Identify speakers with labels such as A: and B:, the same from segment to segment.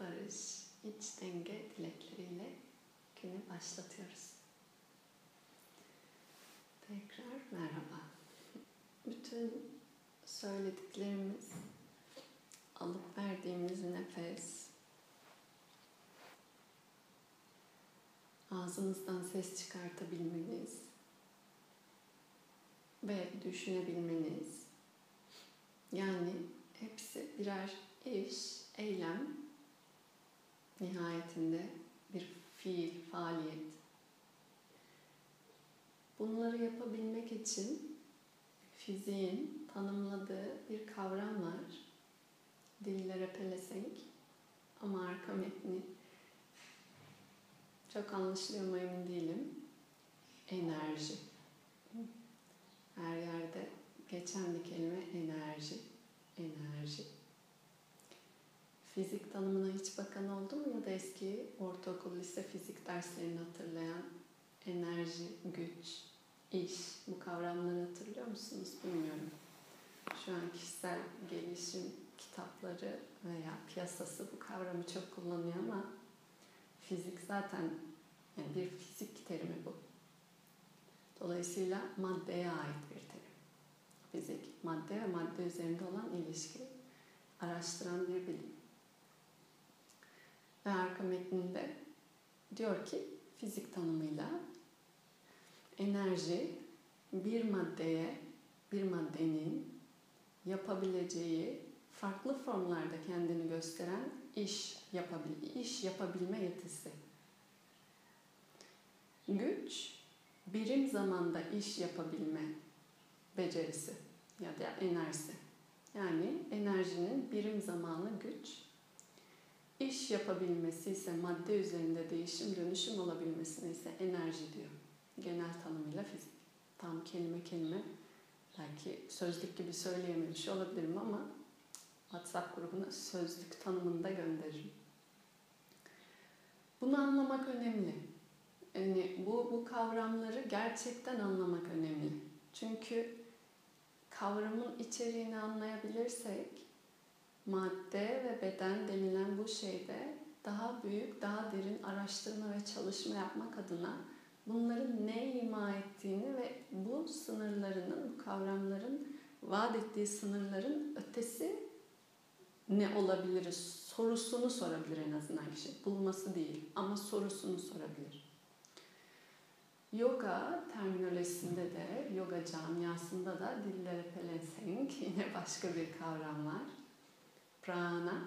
A: barış, iç denge dilekleriyle günü başlatıyoruz. Tekrar merhaba. Bütün söylediklerimiz, alıp verdiğimiz nefes, ağzınızdan ses çıkartabilmeniz ve düşünebilmeniz yani hepsi birer iş, eylem nihayetinde bir fiil, faaliyet. Bunları yapabilmek için fiziğin tanımladığı bir kavram var. Dillere pelesenk ama arka metni çok anlaşılıyor mu emin değilim. Enerji. Her yerde geçen bir kelime enerji. Enerji. Fizik tanımına hiç bakan oldu mu ya da eski ortaokul, lise fizik derslerini hatırlayan enerji, güç, iş bu kavramları hatırlıyor musunuz bilmiyorum. Şu an kişisel gelişim kitapları veya piyasası bu kavramı çok kullanıyor ama fizik zaten yani bir fizik terimi bu. Dolayısıyla maddeye ait bir terim. Fizik, madde ve madde üzerinde olan ilişki araştıran bir bilim. Arka metninde diyor ki fizik tanımıyla enerji bir maddeye, bir maddenin yapabileceği farklı formlarda kendini gösteren iş yapabil iş yapabilme yetisi. Güç birim zamanda iş yapabilme becerisi ya da enerjisi. Yani enerjinin birim zamanı güç, iş yapabilmesi ise madde üzerinde değişim dönüşüm olabilmesine ise enerji diyor. Genel tanımıyla fizik. Tam kelime kelime belki sözlük gibi söyleyememiş olabilirim ama WhatsApp grubuna sözlük tanımında gönderirim. Bunu anlamak önemli. Yani bu, bu kavramları gerçekten anlamak önemli. Çünkü kavramın içeriğini anlayabilirsek madde ve beden denilen bu şeyde daha büyük, daha derin araştırma ve çalışma yapmak adına bunların ne ima ettiğini ve bu sınırlarının, bu kavramların vaat ettiği sınırların ötesi ne olabilir sorusunu sorabilir en azından kişi. Bulması değil ama sorusunu sorabilir. Yoga terminolojisinde de, yoga camiasında da dillere pelesenk yine başka bir kavram var. Prana.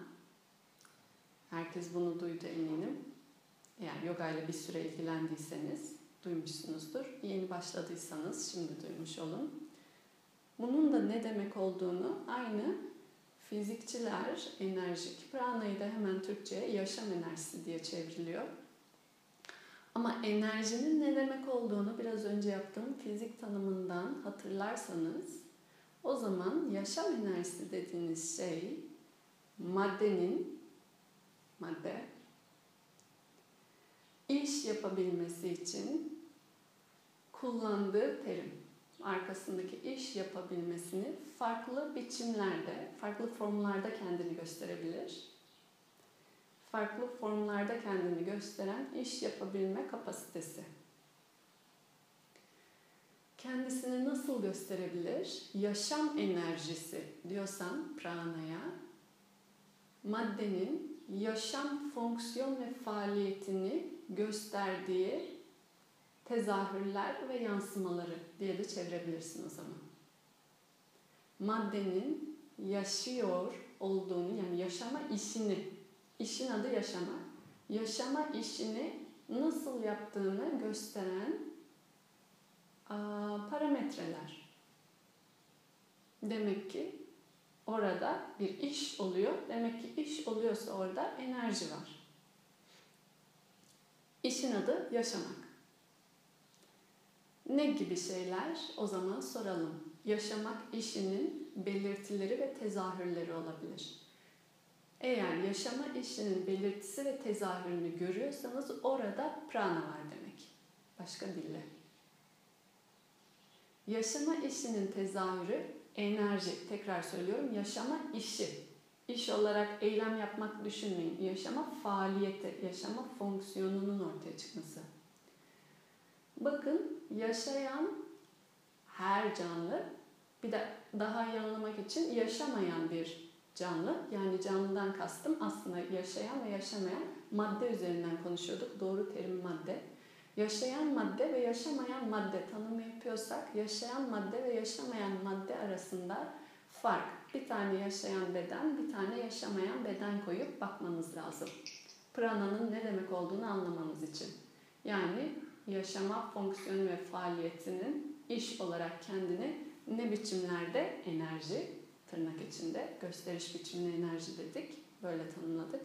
A: Herkes bunu duydu eminim. Yani yoga ile bir süre ilgilendiyseniz duymuşsunuzdur. Yeni başladıysanız şimdi duymuş olun. Bunun da ne demek olduğunu aynı fizikçiler enerjik, pranayı da hemen Türkçe'ye yaşam enerjisi diye çevriliyor. Ama enerjinin ne demek olduğunu biraz önce yaptığım fizik tanımından hatırlarsanız o zaman yaşam enerjisi dediğiniz şey maddenin madde iş yapabilmesi için kullandığı terim. Arkasındaki iş yapabilmesini farklı biçimlerde, farklı formlarda kendini gösterebilir. Farklı formlarda kendini gösteren iş yapabilme kapasitesi. Kendisini nasıl gösterebilir? Yaşam enerjisi diyorsan pranaya, maddenin yaşam fonksiyon ve faaliyetini gösterdiği tezahürler ve yansımaları diye de çevirebilirsin o zaman. Maddenin yaşıyor olduğunu yani yaşama işini, işin adı yaşama, yaşama işini nasıl yaptığını gösteren parametreler. Demek ki orada bir iş oluyor. Demek ki iş oluyorsa orada enerji var. İşin adı yaşamak. Ne gibi şeyler? O zaman soralım. Yaşamak işinin belirtileri ve tezahürleri olabilir. Eğer yaşama işinin belirtisi ve tezahürünü görüyorsanız orada prana var demek. Başka dille. Yaşama işinin tezahürü enerji. Tekrar söylüyorum yaşama işi. iş olarak eylem yapmak düşünmeyin. Yaşama faaliyeti, yaşama fonksiyonunun ortaya çıkması. Bakın yaşayan her canlı bir de daha iyi anlamak için yaşamayan bir canlı. Yani canlıdan kastım aslında yaşayan ve yaşamayan madde üzerinden konuşuyorduk. Doğru terim madde. Yaşayan madde ve yaşamayan madde tanımı yapıyorsak yaşayan madde ve yaşamayan madde arasında fark. Bir tane yaşayan beden, bir tane yaşamayan beden koyup bakmanız lazım. Prana'nın ne demek olduğunu anlamanız için. Yani yaşama fonksiyonu ve faaliyetinin iş olarak kendini ne biçimlerde enerji, tırnak içinde gösteriş biçimine enerji dedik, böyle tanımladık,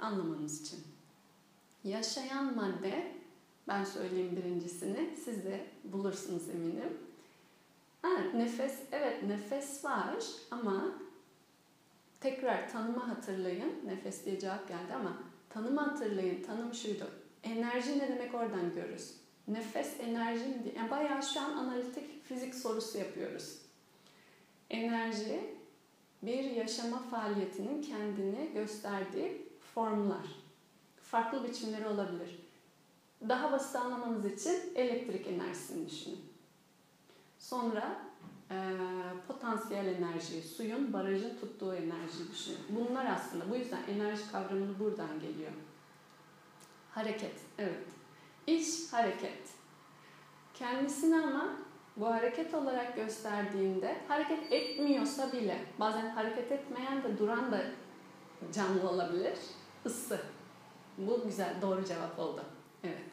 A: anlamanız için. Yaşayan madde, ben söyleyeyim birincisini, siz de bulursunuz eminim. Ha, nefes, evet nefes var ama tekrar tanımı hatırlayın. Nefes diye cevap geldi ama tanımı hatırlayın. Tanım şuydu. Enerji ne demek oradan görürüz. Nefes enerji mi diye. Yani bayağı şu an analitik fizik sorusu yapıyoruz. Enerji bir yaşama faaliyetinin kendini gösterdiği formlar. Farklı biçimleri olabilir. Daha basit anlamanız için elektrik enerjisini düşünün. Sonra e, potansiyel enerji, suyun barajın tuttuğu enerji düşünün. Bunlar aslında bu yüzden enerji kavramını buradan geliyor. Hareket, evet. İş hareket. Kendisini ama bu hareket olarak gösterdiğinde hareket etmiyorsa bile bazen hareket etmeyen de duran da canlı olabilir. Isı. Bu güzel doğru cevap oldu. Evet.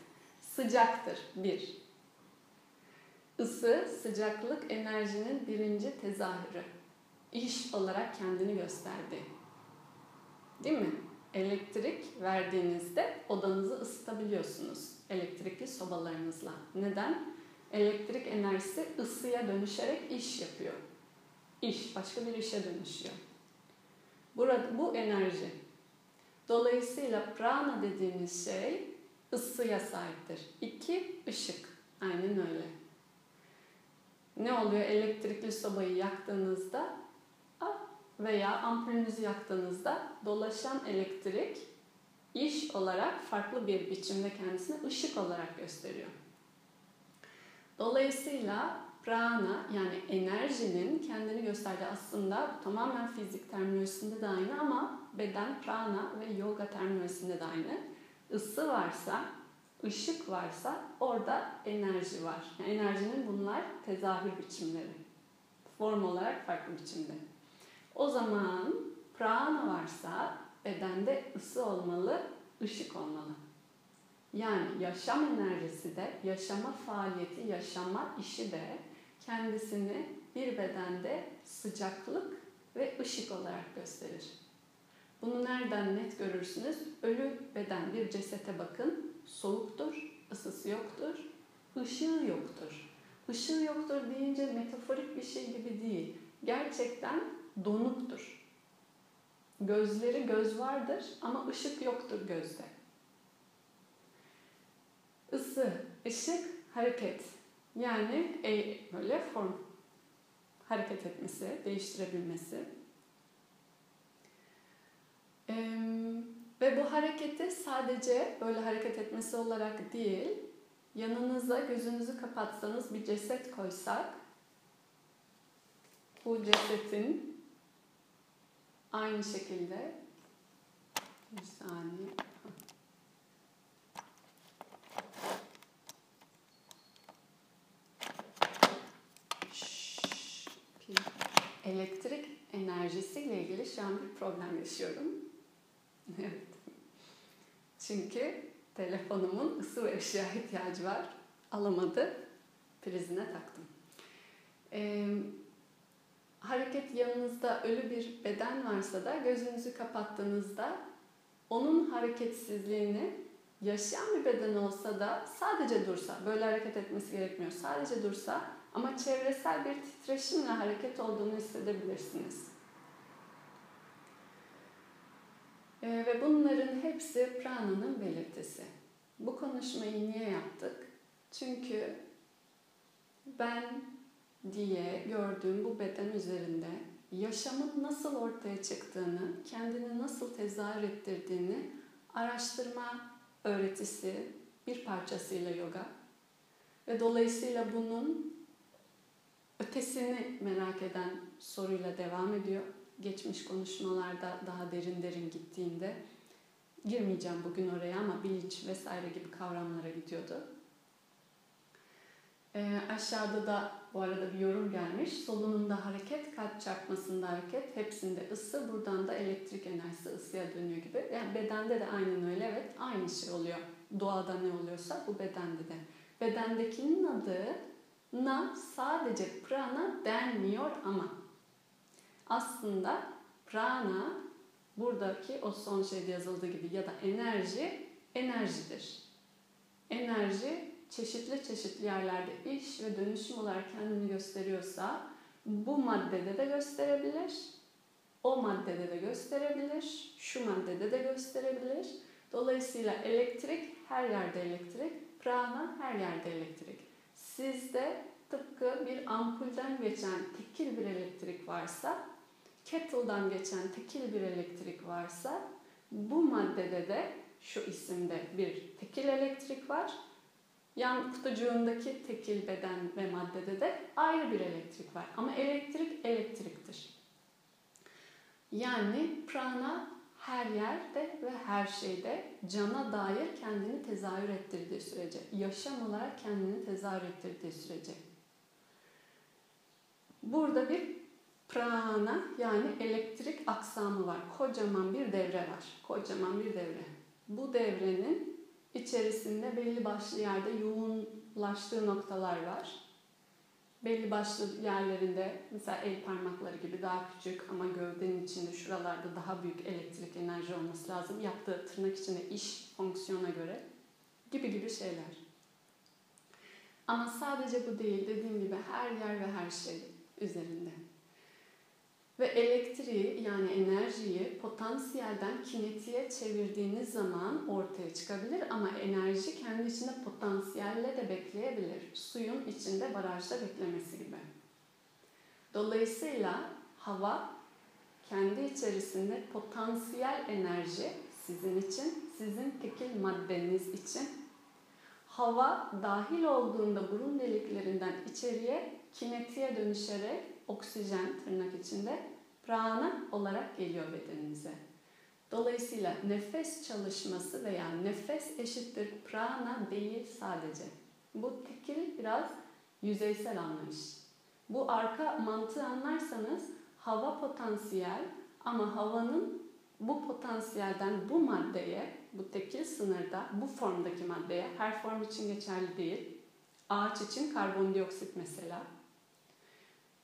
A: Sıcaktır. Bir. Isı, sıcaklık enerjinin birinci tezahürü. İş olarak kendini gösterdi. Değil mi? Elektrik verdiğinizde odanızı ısıtabiliyorsunuz. Elektrikli sobalarınızla. Neden? Elektrik enerjisi ısıya dönüşerek iş yapıyor. İş, başka bir işe dönüşüyor. Burada bu enerji. Dolayısıyla prana dediğimiz şey ısıya sahiptir. İki, ışık. Aynen öyle. Ne oluyor elektrikli sobayı yaktığınızda veya ampulünüzü yaktığınızda dolaşan elektrik iş olarak farklı bir biçimde kendisini ışık olarak gösteriyor. Dolayısıyla prana yani enerjinin kendini gösterdiği aslında tamamen fizik terminolojisinde de aynı ama beden prana ve yoga terminolojisinde de aynı. Isı varsa, ışık varsa orada enerji var. Yani enerjinin bunlar tezahür biçimleri. Form olarak farklı biçimde. O zaman prana varsa bedende ısı olmalı, ışık olmalı. Yani yaşam enerjisi de, yaşama faaliyeti, yaşama işi de kendisini bir bedende sıcaklık ve ışık olarak gösterir. Bunu nereden net görürsünüz? Ölü beden bir cesete bakın. Soğuktur, ısısı yoktur, ışığı yoktur. Işığı yoktur deyince metaforik bir şey gibi değil. Gerçekten donuktur. Gözleri göz vardır ama ışık yoktur gözde. Isı, ışık, hareket. Yani e, böyle form hareket etmesi, değiştirebilmesi. Ve bu hareketi sadece böyle hareket etmesi olarak değil, yanınıza gözünüzü kapatsanız bir ceset koysak, bu cesetin aynı şekilde bir saniye elektrik enerjisiyle ilgili şu an bir problem yaşıyorum. evet. Çünkü telefonumun ısı ve ışığa ihtiyacı var. Alamadı. Prizine taktım. Ee, hareket yanınızda ölü bir beden varsa da gözünüzü kapattığınızda onun hareketsizliğini yaşayan bir beden olsa da sadece dursa, böyle hareket etmesi gerekmiyor. Sadece dursa ama çevresel bir titreşimle hareket olduğunu hissedebilirsiniz. Ee, ve bunların hepsi prana'nın belirtisi. Bu konuşmayı niye yaptık? Çünkü ben diye gördüğüm bu beden üzerinde yaşamın nasıl ortaya çıktığını, kendini nasıl tezahür ettirdiğini araştırma öğretisi bir parçasıyla yoga. Ve dolayısıyla bunun ötesini merak eden soruyla devam ediyor. Geçmiş konuşmalarda daha derin derin gittiğinde girmeyeceğim bugün oraya ama bilinç vesaire gibi kavramlara gidiyordu. E, aşağıda da bu arada bir yorum gelmiş. Solunumda hareket, kalp çarpmasında hareket, hepsinde ısı, buradan da elektrik enerjisi ısıya dönüyor gibi. Yani bedende de aynen öyle evet aynı şey oluyor. Doğada ne oluyorsa bu bedende de. Bedendekinin adı na sadece prana denmiyor ama aslında prana buradaki o son şeyde yazıldığı gibi ya da enerji enerjidir. Enerji çeşitli çeşitli yerlerde iş ve dönüşüm olarak kendini gösteriyorsa bu maddede de gösterebilir, o maddede de gösterebilir, şu maddede de gösterebilir. Dolayısıyla elektrik her yerde elektrik, prana her yerde elektrik. Sizde tıpkı bir ampulden geçen tekil bir elektrik varsa, kettle'dan geçen tekil bir elektrik varsa bu maddede de şu isimde bir tekil elektrik var Yan kutucuğundaki tekil beden ve maddede de ayrı bir elektrik var. Ama elektrik elektriktir. Yani prana her yerde ve her şeyde cana dair kendini tezahür ettirdiği sürece, yaşam olarak kendini tezahür ettirdiği sürece. Burada bir prana yani elektrik aksamı var. Kocaman bir devre var. Kocaman bir devre. Bu devrenin içerisinde belli başlı yerde yoğunlaştığı noktalar var. Belli başlı yerlerinde mesela el parmakları gibi daha küçük ama gövdenin içinde şuralarda daha büyük elektrik enerji olması lazım. Yaptığı tırnak içinde iş fonksiyona göre gibi gibi şeyler. Ama sadece bu değil dediğim gibi her yer ve her şey üzerinde. Ve elektriği yani enerjiyi potansiyelden kinetiğe çevirdiğiniz zaman ortaya çıkabilir ama enerji kendi içinde potansiyelle de bekleyebilir. Suyun içinde barajda beklemesi gibi. Dolayısıyla hava kendi içerisinde potansiyel enerji sizin için, sizin tekil maddeniz için hava dahil olduğunda burun deliklerinden içeriye kinetiğe dönüşerek oksijen tırnak içinde prana olarak geliyor bedeninize. Dolayısıyla nefes çalışması veya nefes eşittir prana değil sadece. Bu tekil biraz yüzeysel anlayış. Bu arka mantığı anlarsanız hava potansiyel ama havanın bu potansiyelden bu maddeye, bu tekil sınırda, bu formdaki maddeye, her form için geçerli değil. Ağaç için karbondioksit mesela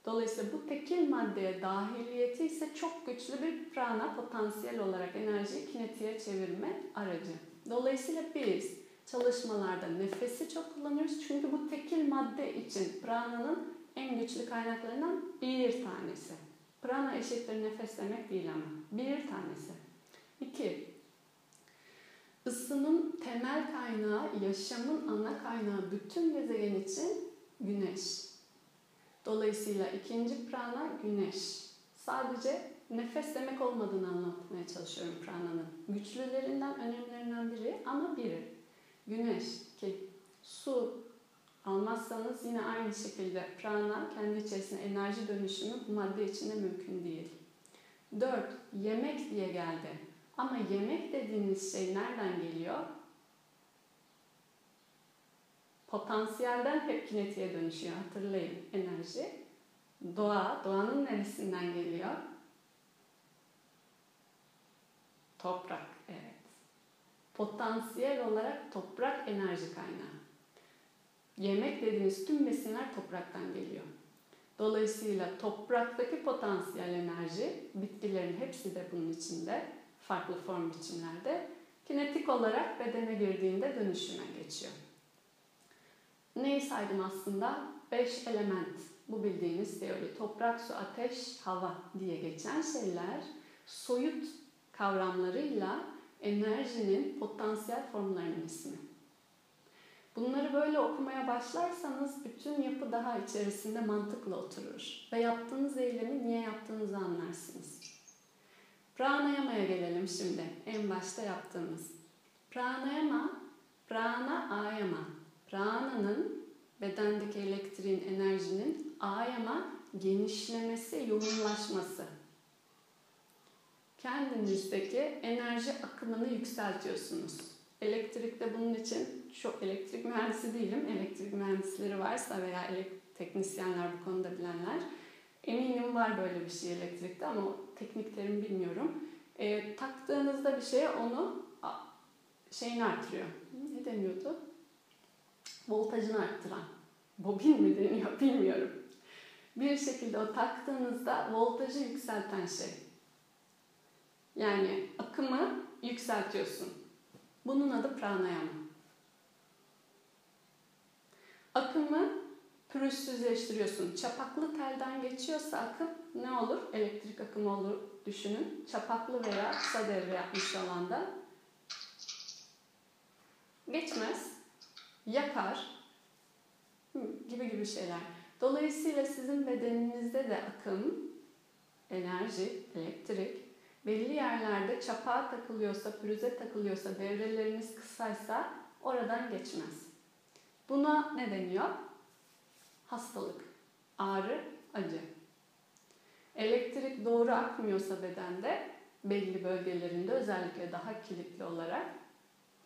A: Dolayısıyla bu tekil maddeye dahiliyeti ise çok güçlü bir prana potansiyel olarak enerjiyi kinetiğe çevirme aracı. Dolayısıyla biz çalışmalarda nefesi çok kullanıyoruz. Çünkü bu tekil madde için prananın en güçlü kaynaklarından bir tanesi. Prana eşittir nefes demek değil ama. Bir tanesi. İki, ısının temel kaynağı, yaşamın ana kaynağı bütün gezegen için güneş. Dolayısıyla ikinci prana güneş. Sadece nefes demek olmadığını anlatmaya çalışıyorum prananın. Güçlülerinden, önemlilerinden biri ama biri. Güneş ki su almazsanız yine aynı şekilde prana kendi içerisinde enerji dönüşümü bu madde içinde mümkün değil. Dört, yemek diye geldi. Ama yemek dediğiniz şey nereden geliyor? Potansiyelden hep kinetiğe dönüşüyor. Hatırlayın enerji. Doğa, doğanın neresinden geliyor? Toprak, evet. Potansiyel olarak toprak enerji kaynağı. Yemek dediğiniz tüm besinler topraktan geliyor. Dolayısıyla topraktaki potansiyel enerji, bitkilerin hepsi de bunun içinde, farklı form biçimlerde, kinetik olarak bedene girdiğinde dönüşüme geçiyor. Neyi saydım aslında? Beş element. Bu bildiğiniz teori. Toprak, su, ateş, hava diye geçen şeyler soyut kavramlarıyla enerjinin potansiyel formlarının ismi. Bunları böyle okumaya başlarsanız bütün yapı daha içerisinde mantıkla oturur. Ve yaptığınız eylemi niye yaptığınızı anlarsınız. Pranayama'ya gelelim şimdi. En başta yaptığımız. Pranayama, prana ayama. Prana'nın bedendeki elektriğin, enerjinin ayama genişlemesi, yoğunlaşması. Kendinizdeki enerji akımını yükseltiyorsunuz. Elektrik de bunun için çok elektrik mühendisi değilim. Elektrik mühendisleri varsa veya teknisyenler bu konuda bilenler eminim var böyle bir şey elektrikte ama teknik terim bilmiyorum. E, taktığınızda bir şeye onu şeyini artırıyor. Ne deniyordu? Voltajını arttıran. Bobin mi deniyor bilmiyorum. Bir şekilde o taktığınızda voltajı yükselten şey. Yani akımı yükseltiyorsun. Bunun adı pranayama. Akımı pürüzsüzleştiriyorsun. Çapaklı telden geçiyorsa akım ne olur? Elektrik akımı olur düşünün. Çapaklı veya kısa devre yapmış alanda geçmez, yakar gibi gibi şeyler. Dolayısıyla sizin bedeninizde de akım, enerji, elektrik belli yerlerde çapağa takılıyorsa, pürüze takılıyorsa, devreleriniz kısaysa oradan geçmez. Buna ne deniyor? Hastalık, ağrı, acı. Elektrik doğru akmıyorsa bedende belli bölgelerinde özellikle daha kilitli olarak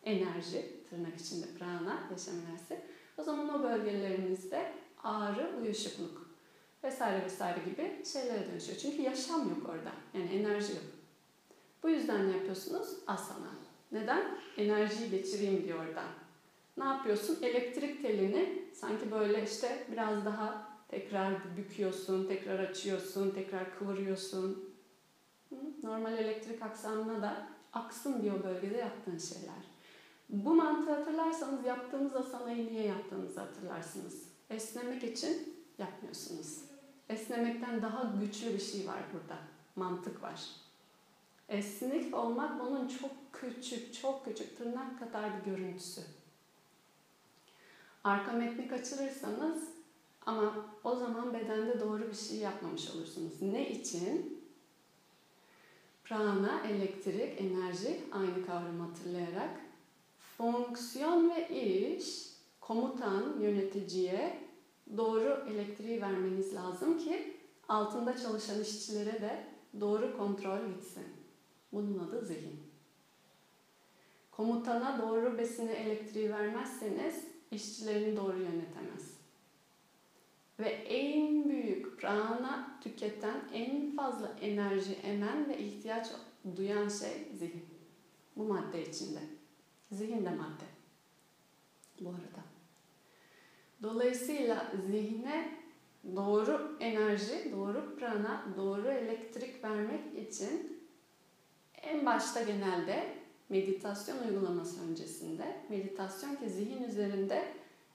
A: enerji, tırnak içinde prana, yaşam enerjisi. O zaman o bölgelerinizde ağrı, uyuşukluk vesaire vesaire gibi şeylere dönüşüyor. Çünkü yaşam yok orada. Yani enerji yok. Bu yüzden ne yapıyorsunuz? Asana. Neden? Enerjiyi geçireyim diyor oradan. Ne yapıyorsun? Elektrik telini sanki böyle işte biraz daha tekrar büküyorsun, tekrar açıyorsun, tekrar kıvırıyorsun. Normal elektrik aksamına da aksın diyor bölgede yaptığın şeyler. Bu mantığı hatırlarsanız yaptığımız asanayı niye yaptığınızı hatırlarsınız. Esnemek için yapmıyorsunuz. Esnemekten daha güçlü bir şey var burada. Mantık var. Esnek olmak onun çok küçük, çok küçük tırnak kadar bir görüntüsü. Arka metni kaçırırsanız ama o zaman bedende doğru bir şey yapmamış olursunuz. Ne için? Prana, elektrik, enerji aynı kavramı hatırlayarak fonksiyon ve iş komutan, yöneticiye doğru elektriği vermeniz lazım ki altında çalışan işçilere de doğru kontrol gitsin. Bunun adı zihin. Komutana doğru besini elektriği vermezseniz işçilerini doğru yönetemez. Ve en büyük prana tüketen, en fazla enerji emen ve ihtiyaç duyan şey zihin. Bu madde içinde. Zihin de madde. Bu arada. Dolayısıyla zihne doğru enerji, doğru prana, doğru elektrik vermek için en başta genelde meditasyon uygulaması öncesinde meditasyon ki zihin üzerinde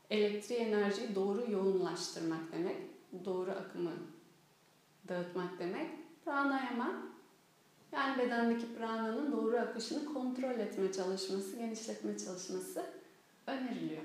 A: elektriği enerjiyi doğru yoğunlaştırmak demek, doğru akımı dağıtmak demek. Pranayama yani bedendeki prananın doğru akışını kontrol etme çalışması, genişletme çalışması öneriliyor.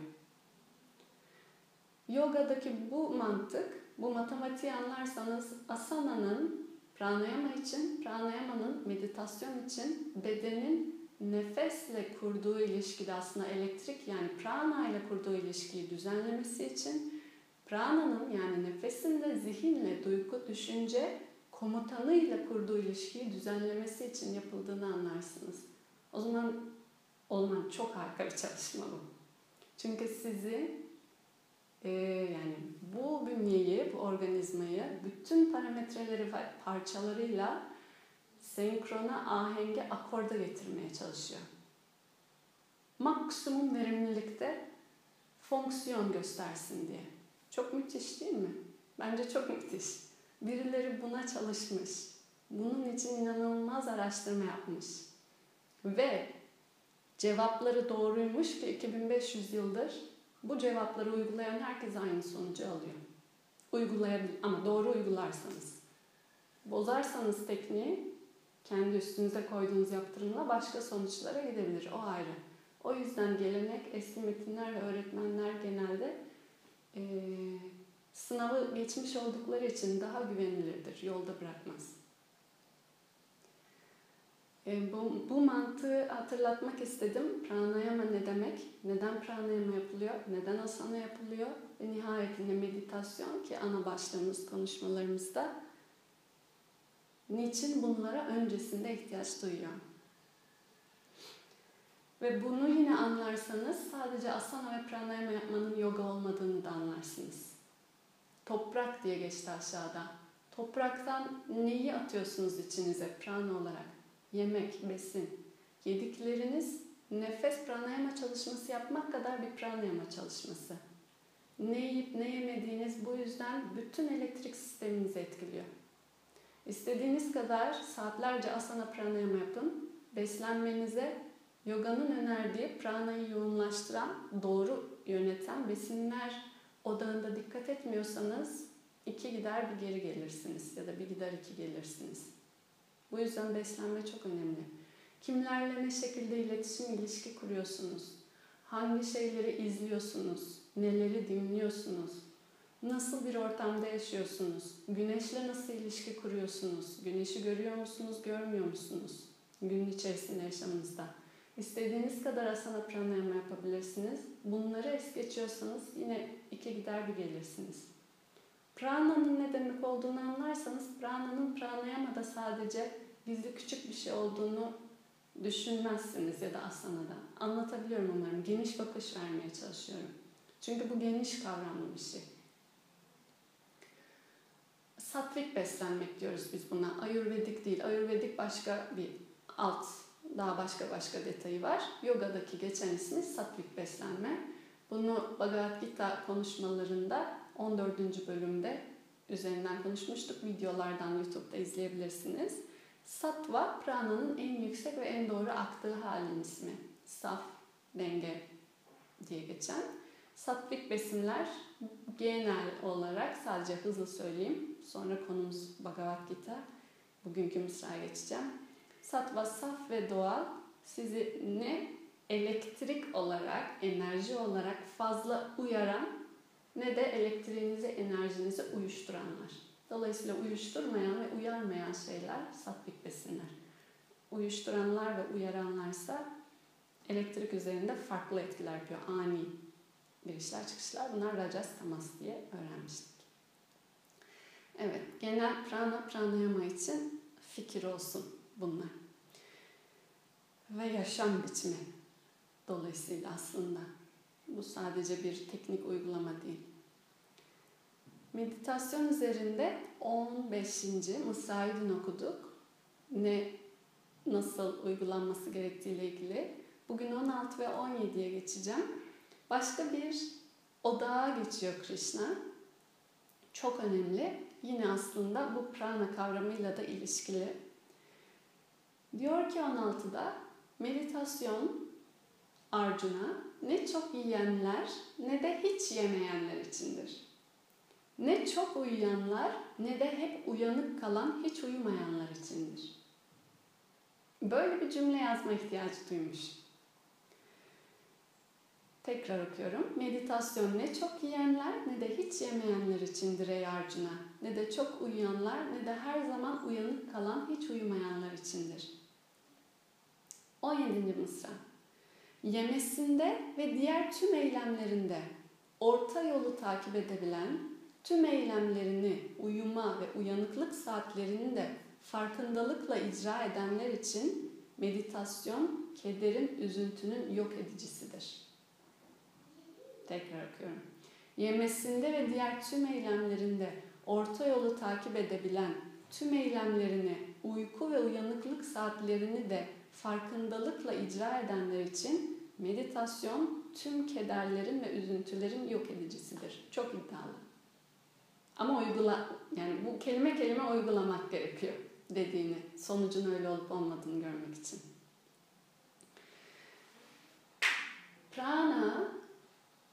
A: Yogadaki bu mantık, bu matematiği anlarsanız asana'nın pranayama için, pranayamanın meditasyon için bedenin nefesle kurduğu ilişkide aslında elektrik yani prana ile kurduğu ilişkiyi düzenlemesi için prananın yani nefesin de zihinle duygu, düşünce komutanı ile kurduğu ilişkiyi düzenlemesi için yapıldığını anlarsınız. O zaman olman çok harika bir çalışma bu. Çünkü sizi e, yani bu bünyeyi, bu organizmayı bütün parametreleri ve parçalarıyla senkrona, ahenge, akorda getirmeye çalışıyor. Maksimum verimlilikte fonksiyon göstersin diye. Çok müthiş değil mi? Bence çok müthiş. Birileri buna çalışmış. Bunun için inanılmaz araştırma yapmış. Ve cevapları doğruymuş ki 2500 yıldır bu cevapları uygulayan herkes aynı sonucu alıyor. Uygulayabilir ama doğru uygularsanız. Bozarsanız tekniği kendi üstünüze koyduğunuz yaptırımla başka sonuçlara gidebilir. O ayrı. O yüzden gelenek, eski metinler ve öğretmenler genelde e, sınavı geçmiş oldukları için daha güvenilirdir, yolda bırakmaz. E, bu, bu mantığı hatırlatmak istedim. Pranayama ne demek? Neden pranayama yapılıyor? Neden asana yapılıyor? Ve nihayetinde meditasyon ki ana başlığımız konuşmalarımızda niçin bunlara öncesinde ihtiyaç duyuyor? Ve bunu yine anlarsanız sadece asana ve pranayama yapmanın yoga olmadığını da anlarsınız. Toprak diye geçti aşağıda. Topraktan neyi atıyorsunuz içinize prana olarak? Yemek, besin. Yedikleriniz nefes pranayama çalışması yapmak kadar bir pranayama çalışması. Ne yiyip ne yemediğiniz bu yüzden bütün elektrik sisteminizi etkiliyor. İstediğiniz kadar saatlerce asana pranayama yapın. Beslenmenize yoganın önerdiği pranayı yoğunlaştıran, doğru yöneten besinler odağında dikkat etmiyorsanız iki gider bir geri gelirsiniz ya da bir gider iki gelirsiniz. Bu yüzden beslenme çok önemli. Kimlerle ne şekilde iletişim, ilişki kuruyorsunuz? Hangi şeyleri izliyorsunuz? Neleri dinliyorsunuz? Nasıl bir ortamda yaşıyorsunuz? Güneşle nasıl ilişki kuruyorsunuz? Güneşi görüyor musunuz, görmüyor musunuz? Gün içerisinde yaşamınızda. İstediğiniz kadar asana pranayama yapabilirsiniz. Bunları es geçiyorsanız yine iki gider bir gelirsiniz. Prana'nın ne demek olduğunu anlarsanız prana'nın pranayamada sadece gizli küçük bir şey olduğunu düşünmezsiniz ya da asanada. Anlatabiliyorum umarım. Geniş bakış vermeye çalışıyorum. Çünkü bu geniş kavramlı bir şey. Satvik beslenmek diyoruz biz buna. Ayurvedik değil. Ayurvedik başka bir alt, daha başka başka detayı var. Yoga'daki geçen ismi satvik beslenme. Bunu Bhagavad Gita konuşmalarında 14. bölümde üzerinden konuşmuştuk. Videolardan YouTube'da izleyebilirsiniz. Sattva, prananın en yüksek ve en doğru aktığı halin ismi. Saf, denge diye geçen. Sattvik besinler genel olarak sadece hızlı söyleyeyim. Sonra konumuz Bhagavad Gita. Bugünkü Mısra'ya geçeceğim. Sattva saf ve doğal sizi ne elektrik olarak, enerji olarak fazla uyaran ne de elektriğinizi, enerjinizi uyuşturanlar. Dolayısıyla uyuşturmayan ve uyarmayan şeyler satvik besinler. Uyuşturanlar ve uyaranlarsa elektrik üzerinde farklı etkiler yapıyor. Ani girişler çıkışlar. Bunlar rajas tamas diye öğrenmiştik. Evet, genel prana pranayama için fikir olsun bunlar. Ve yaşam biçimi dolayısıyla aslında. Bu sadece bir teknik uygulama değil. Meditasyon üzerinde 15. Mısra'yı dün okuduk. Ne nasıl uygulanması gerektiğiyle ilgili. Bugün 16 ve 17'ye geçeceğim. Başka bir odağa geçiyor Krishna. Çok önemli. Yine aslında bu prana kavramıyla da ilişkili. Diyor ki 16'da meditasyon Arjuna ne çok yiyenler ne de hiç yemeyenler içindir. Ne çok uyuyanlar ne de hep uyanık kalan hiç uyumayanlar içindir. Böyle bir cümle yazma ihtiyacı duymuş. Tekrar okuyorum. Meditasyon ne çok yiyenler ne de hiç yemeyenler içindir ey Arjuna. Ne de çok uyuyanlar ne de her zaman uyanık kalan hiç uyumayanlar içindir. 17. Mısra. Yemesinde ve diğer tüm eylemlerinde orta yolu takip edebilen, tüm eylemlerini uyuma ve uyanıklık saatlerini de farkındalıkla icra edenler için meditasyon kederin, üzüntünün yok edicisidir. Tekrar okuyorum. Yemesinde ve diğer tüm eylemlerinde orta yolu takip edebilen, tüm eylemlerini, uyku ve uyanıklık saatlerini de farkındalıkla icra edenler için meditasyon tüm kederlerin ve üzüntülerin yok edicisidir. Çok iddialı. Ama uygula, yani bu kelime kelime uygulamak gerekiyor dediğini, sonucun öyle olup olmadığını görmek için. Prana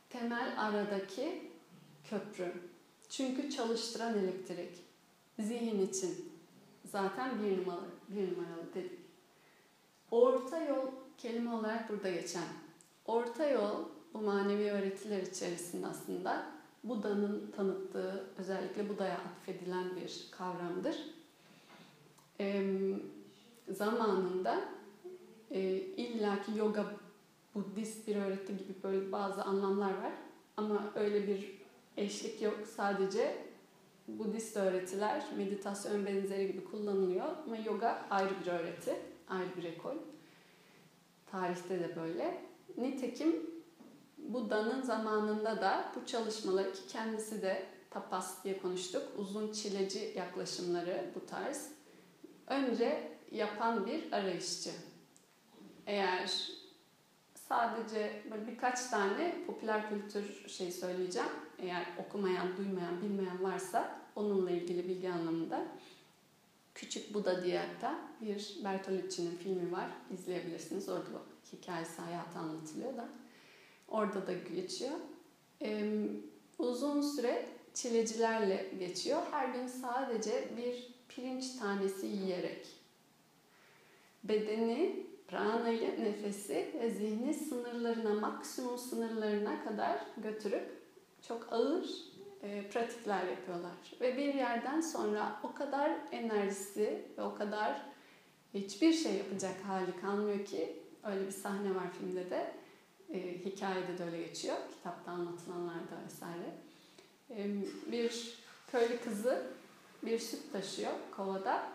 A: temel aradaki köprü. Çünkü çalıştıran elektrik. Zihin için zaten bir numaralı, bir numaralı dedik. Orta yol kelime olarak burada geçen orta yol bu manevi öğretiler içerisinde aslında Buda'nın tanıttığı, özellikle Buda'ya atfedilen bir kavramdır. E, zamanında e, illaki yoga, Budist bir öğreti gibi böyle bazı anlamlar var. Ama öyle bir eşlik yok. Sadece Budist öğretiler meditasyon benzeri gibi kullanılıyor. Ama yoga ayrı bir öğreti, ayrı bir ekol. Tarihte de böyle. Nitekim Buda'nın zamanında da bu çalışmaları ki kendisi de tapas diye konuştuk. Uzun çileci yaklaşımları bu tarz. Önce yapan bir arayışçı. Eğer sadece böyle birkaç tane popüler kültür şey söyleyeceğim. Eğer okumayan, duymayan, bilmeyen varsa onunla ilgili bilgi anlamında. Küçük Buda diye bir Bertolucci'nin filmi var. İzleyebilirsiniz. Orada hikayesi, hayatı anlatılıyor da. Orada da geçiyor. Ee, uzun süre çilecilerle geçiyor. Her gün sadece bir pirinç tanesi yiyerek bedeni, pranayı, nefesi ve zihni sınırlarına, maksimum sınırlarına kadar götürüp çok ağır e, pratikler yapıyorlar. Ve bir yerden sonra o kadar enerjisi ve o kadar hiçbir şey yapacak hali kalmıyor ki öyle bir sahne var filmde de e, hikayede de öyle geçiyor. Kitapta anlatılanlarda vesaire. E, bir köylü kızı bir süt taşıyor kovada.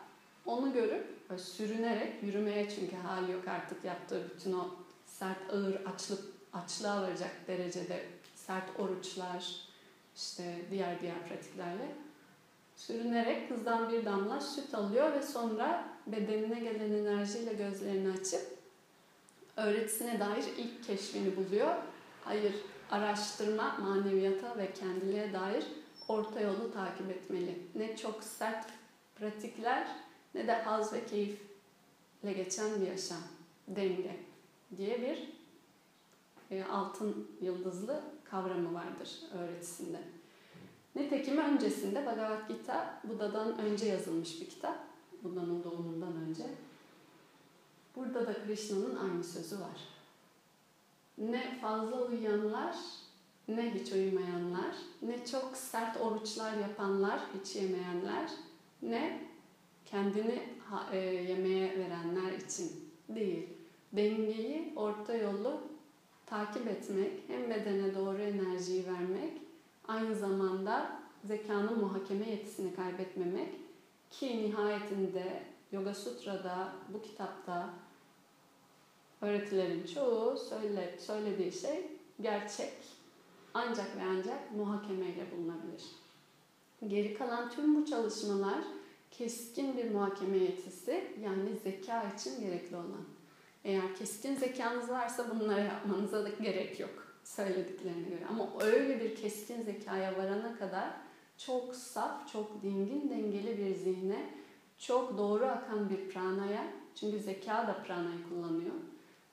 A: Onu görüp sürünerek yürümeye çünkü hali yok artık yaptığı bütün o sert ağır açlık açlığa varacak derecede sert oruçlar işte diğer diğer pratiklerle sürünerek kızdan bir damla süt alıyor ve sonra bedenine gelen enerjiyle gözlerini açıp öğretisine dair ilk keşfini buluyor. Hayır, araştırma, maneviyata ve kendiliğe dair orta yolu takip etmeli. Ne çok sert pratikler ne de haz ve keyifle geçen bir yaşam. Denge diye bir e, altın yıldızlı kavramı vardır öğretisinde. Nitekim öncesinde Bhagavad Gita Buda'dan önce yazılmış bir kitap. Buda'nın doğumundan önce. Burada da Krishna'nın aynı sözü var. Ne fazla uyuyanlar, ne hiç uyumayanlar, ne çok sert oruçlar yapanlar, hiç yemeyenler, ne kendini e, yemeğe verenler için değil. Dengeyi, orta yolu takip etmek, hem bedene doğru enerjiyi vermek, aynı zamanda zekanın muhakeme yetisini kaybetmemek ki nihayetinde Yoga Sutra'da, bu kitapta öğretilerin çoğu söyle, söylediği şey gerçek ancak ve ancak muhakemeyle bulunabilir. Geri kalan tüm bu çalışmalar keskin bir muhakeme yetisi yani zeka için gerekli olan. Eğer keskin zekanız varsa bunları yapmanıza da gerek yok söylediklerine göre. Ama öyle bir keskin zekaya varana kadar çok saf, çok dingin, dengeli bir zihne, çok doğru akan bir pranaya, çünkü zeka da pranayı kullanıyor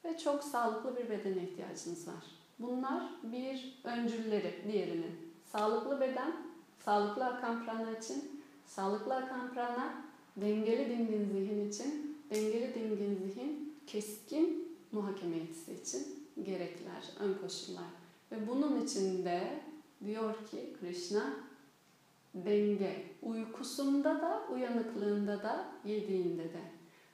A: ve çok sağlıklı bir bedene ihtiyacınız var. Bunlar bir öncülleri diğerinin. Sağlıklı beden, sağlıklı akan prana için, sağlıklı akan prana, dengeli dingin zihin için, dengeli dingin zihin, keskin muhakeme yetisi için gerekliler, ön koşullar. Ve bunun içinde diyor ki Krishna, denge, uykusunda da, uyanıklığında da, yediğinde de.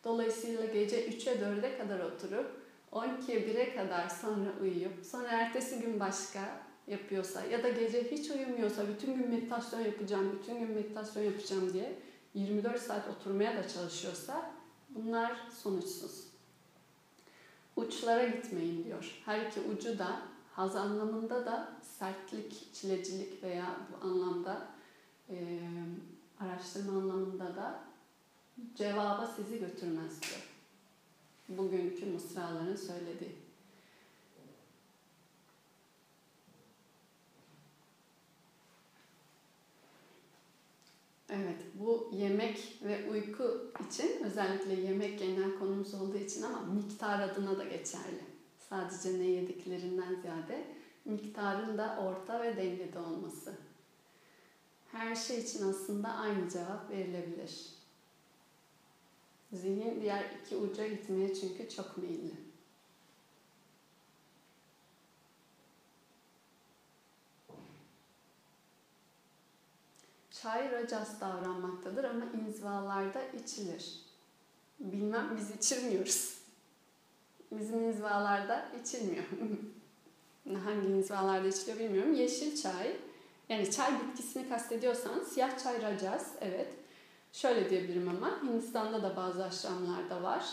A: Dolayısıyla gece 3'e 4'e kadar oturup 12'ye 1'e kadar sonra uyuyup sonra ertesi gün başka yapıyorsa ya da gece hiç uyumuyorsa bütün gün meditasyon yapacağım, bütün gün meditasyon yapacağım diye 24 saat oturmaya da çalışıyorsa bunlar sonuçsuz. Uçlara gitmeyin diyor. Her iki ucu da haz anlamında da sertlik, çilecilik veya bu anlamda e, araştırma anlamında da cevaba sizi götürmez diyor bugünkü mısraların söylediği. Evet, bu yemek ve uyku için özellikle yemek genel konumuz olduğu için ama miktar adına da geçerli. Sadece ne yediklerinden ziyade miktarın da orta ve dengede olması. Her şey için aslında aynı cevap verilebilir. Zihin diğer iki uca gitmeye çünkü çok meyilli. Çay rajas davranmaktadır ama inzivalarda içilir. Bilmem biz içirmiyoruz. Bizim inzivalarda içilmiyor. Hangi inzivalarda içiliyor bilmiyorum. Yeşil çay, yani çay bitkisini kastediyorsan siyah çay rajas, evet. Şöyle diyebilirim ama Hindistan'da da bazı aşramlarda var.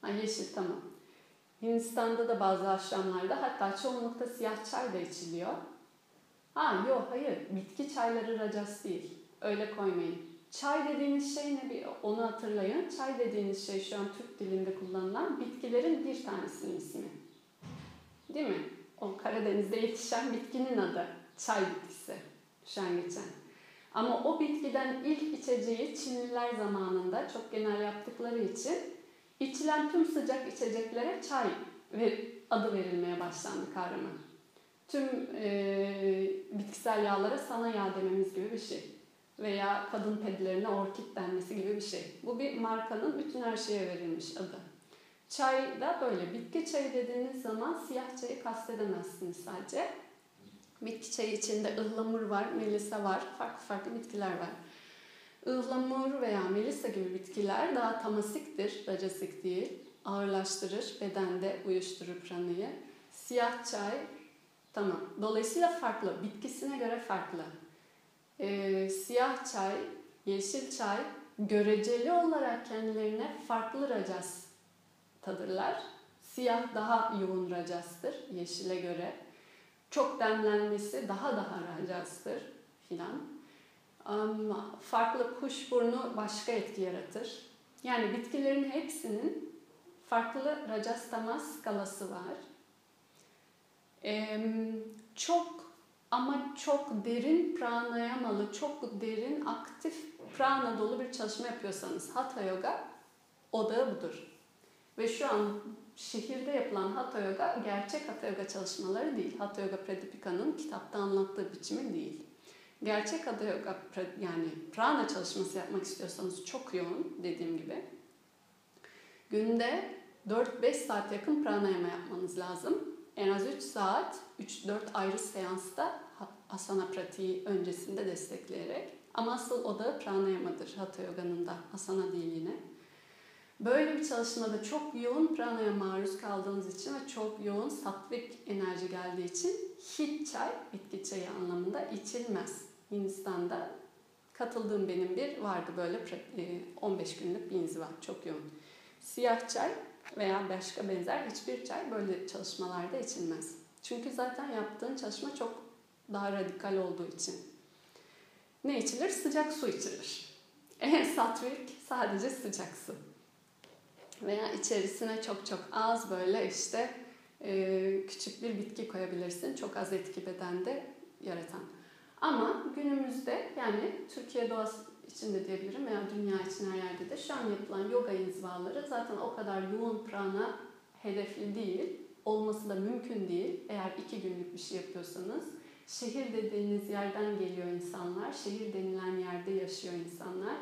A: Ha, yeşil tamam. Hindistan'da da bazı aşramlarda hatta çoğunlukta siyah çay da içiliyor. Ha yok hayır bitki çayları rajas değil. Öyle koymayın. Çay dediğiniz şey ne bir onu hatırlayın. Çay dediğiniz şey şu an Türk dilinde kullanılan bitkilerin bir tanesinin ismi. Değil mi? O Karadeniz'de yetişen bitkinin adı. Çay bitkisi. Şu an geçen. Ama o bitkiden ilk içeceği Çinliler zamanında çok genel yaptıkları için içilen tüm sıcak içeceklere çay ve adı verilmeye başlandı kavramı. Tüm e, bitkisel yağlara sana yağ dememiz gibi bir şey. Veya kadın pedilerine orkid denmesi gibi bir şey. Bu bir markanın bütün her şeye verilmiş adı. Çay da böyle. Bitki çayı dediğiniz zaman siyah çayı kastedemezsiniz sadece. Bitki çayı içinde ıhlamur var, melisa var, farklı farklı bitkiler var. Ihlamur veya melisa gibi bitkiler daha tamasiktir, racasik değil. Ağırlaştırır, bedende uyuşturur pranayı. Siyah çay, tamam. Dolayısıyla farklı, bitkisine göre farklı. Ee, siyah çay, yeşil çay göreceli olarak kendilerine farklı racas tadırlar. Siyah daha yoğun racastır yeşile göre. Çok demlenmesi daha daha racastır filan. Ama farklı kuşburnu başka etki yaratır. Yani bitkilerin hepsinin farklı racastama skalası var. Çok ama çok derin pranayamalı, çok derin aktif prana dolu bir çalışma yapıyorsanız Hatha Yoga odağı budur. Ve şu an şehirde yapılan Hatha Yoga gerçek Hatha Yoga çalışmaları değil. Hatha Yoga Pradipika'nın kitapta anlattığı biçimi değil. Gerçek Hatha Yoga yani prana çalışması yapmak istiyorsanız çok yoğun dediğim gibi. Günde 4-5 saat yakın pranayama yapmanız lazım. En az 3 saat, 3-4 ayrı seansta asana pratiği öncesinde destekleyerek. Ama asıl odağı pranayamadır Hatha Yoga'nın da. Asana değil yine. Böyle bir çalışmada çok yoğun pranaya maruz kaldığınız için ve çok yoğun satvik enerji geldiği için hit çay, bitki çayı anlamında içilmez. Hindistan'da katıldığım benim bir vardı böyle 15 günlük bir inziva çok yoğun. Siyah çay veya başka benzer hiçbir çay böyle çalışmalarda içilmez. Çünkü zaten yaptığın çalışma çok daha radikal olduğu için. Ne içilir? Sıcak su içilir. En satvik sadece sıcak su. Veya içerisine çok çok az böyle işte e, küçük bir bitki koyabilirsin. Çok az etki bedende yaratan. Ama günümüzde yani Türkiye doğası içinde diyebilirim veya dünya için her yerde de şu an yapılan yoga inzivaları zaten o kadar yoğun prana hedefli değil. Olması da mümkün değil eğer iki günlük bir şey yapıyorsanız. Şehir dediğiniz yerden geliyor insanlar. Şehir denilen yerde yaşıyor insanlar.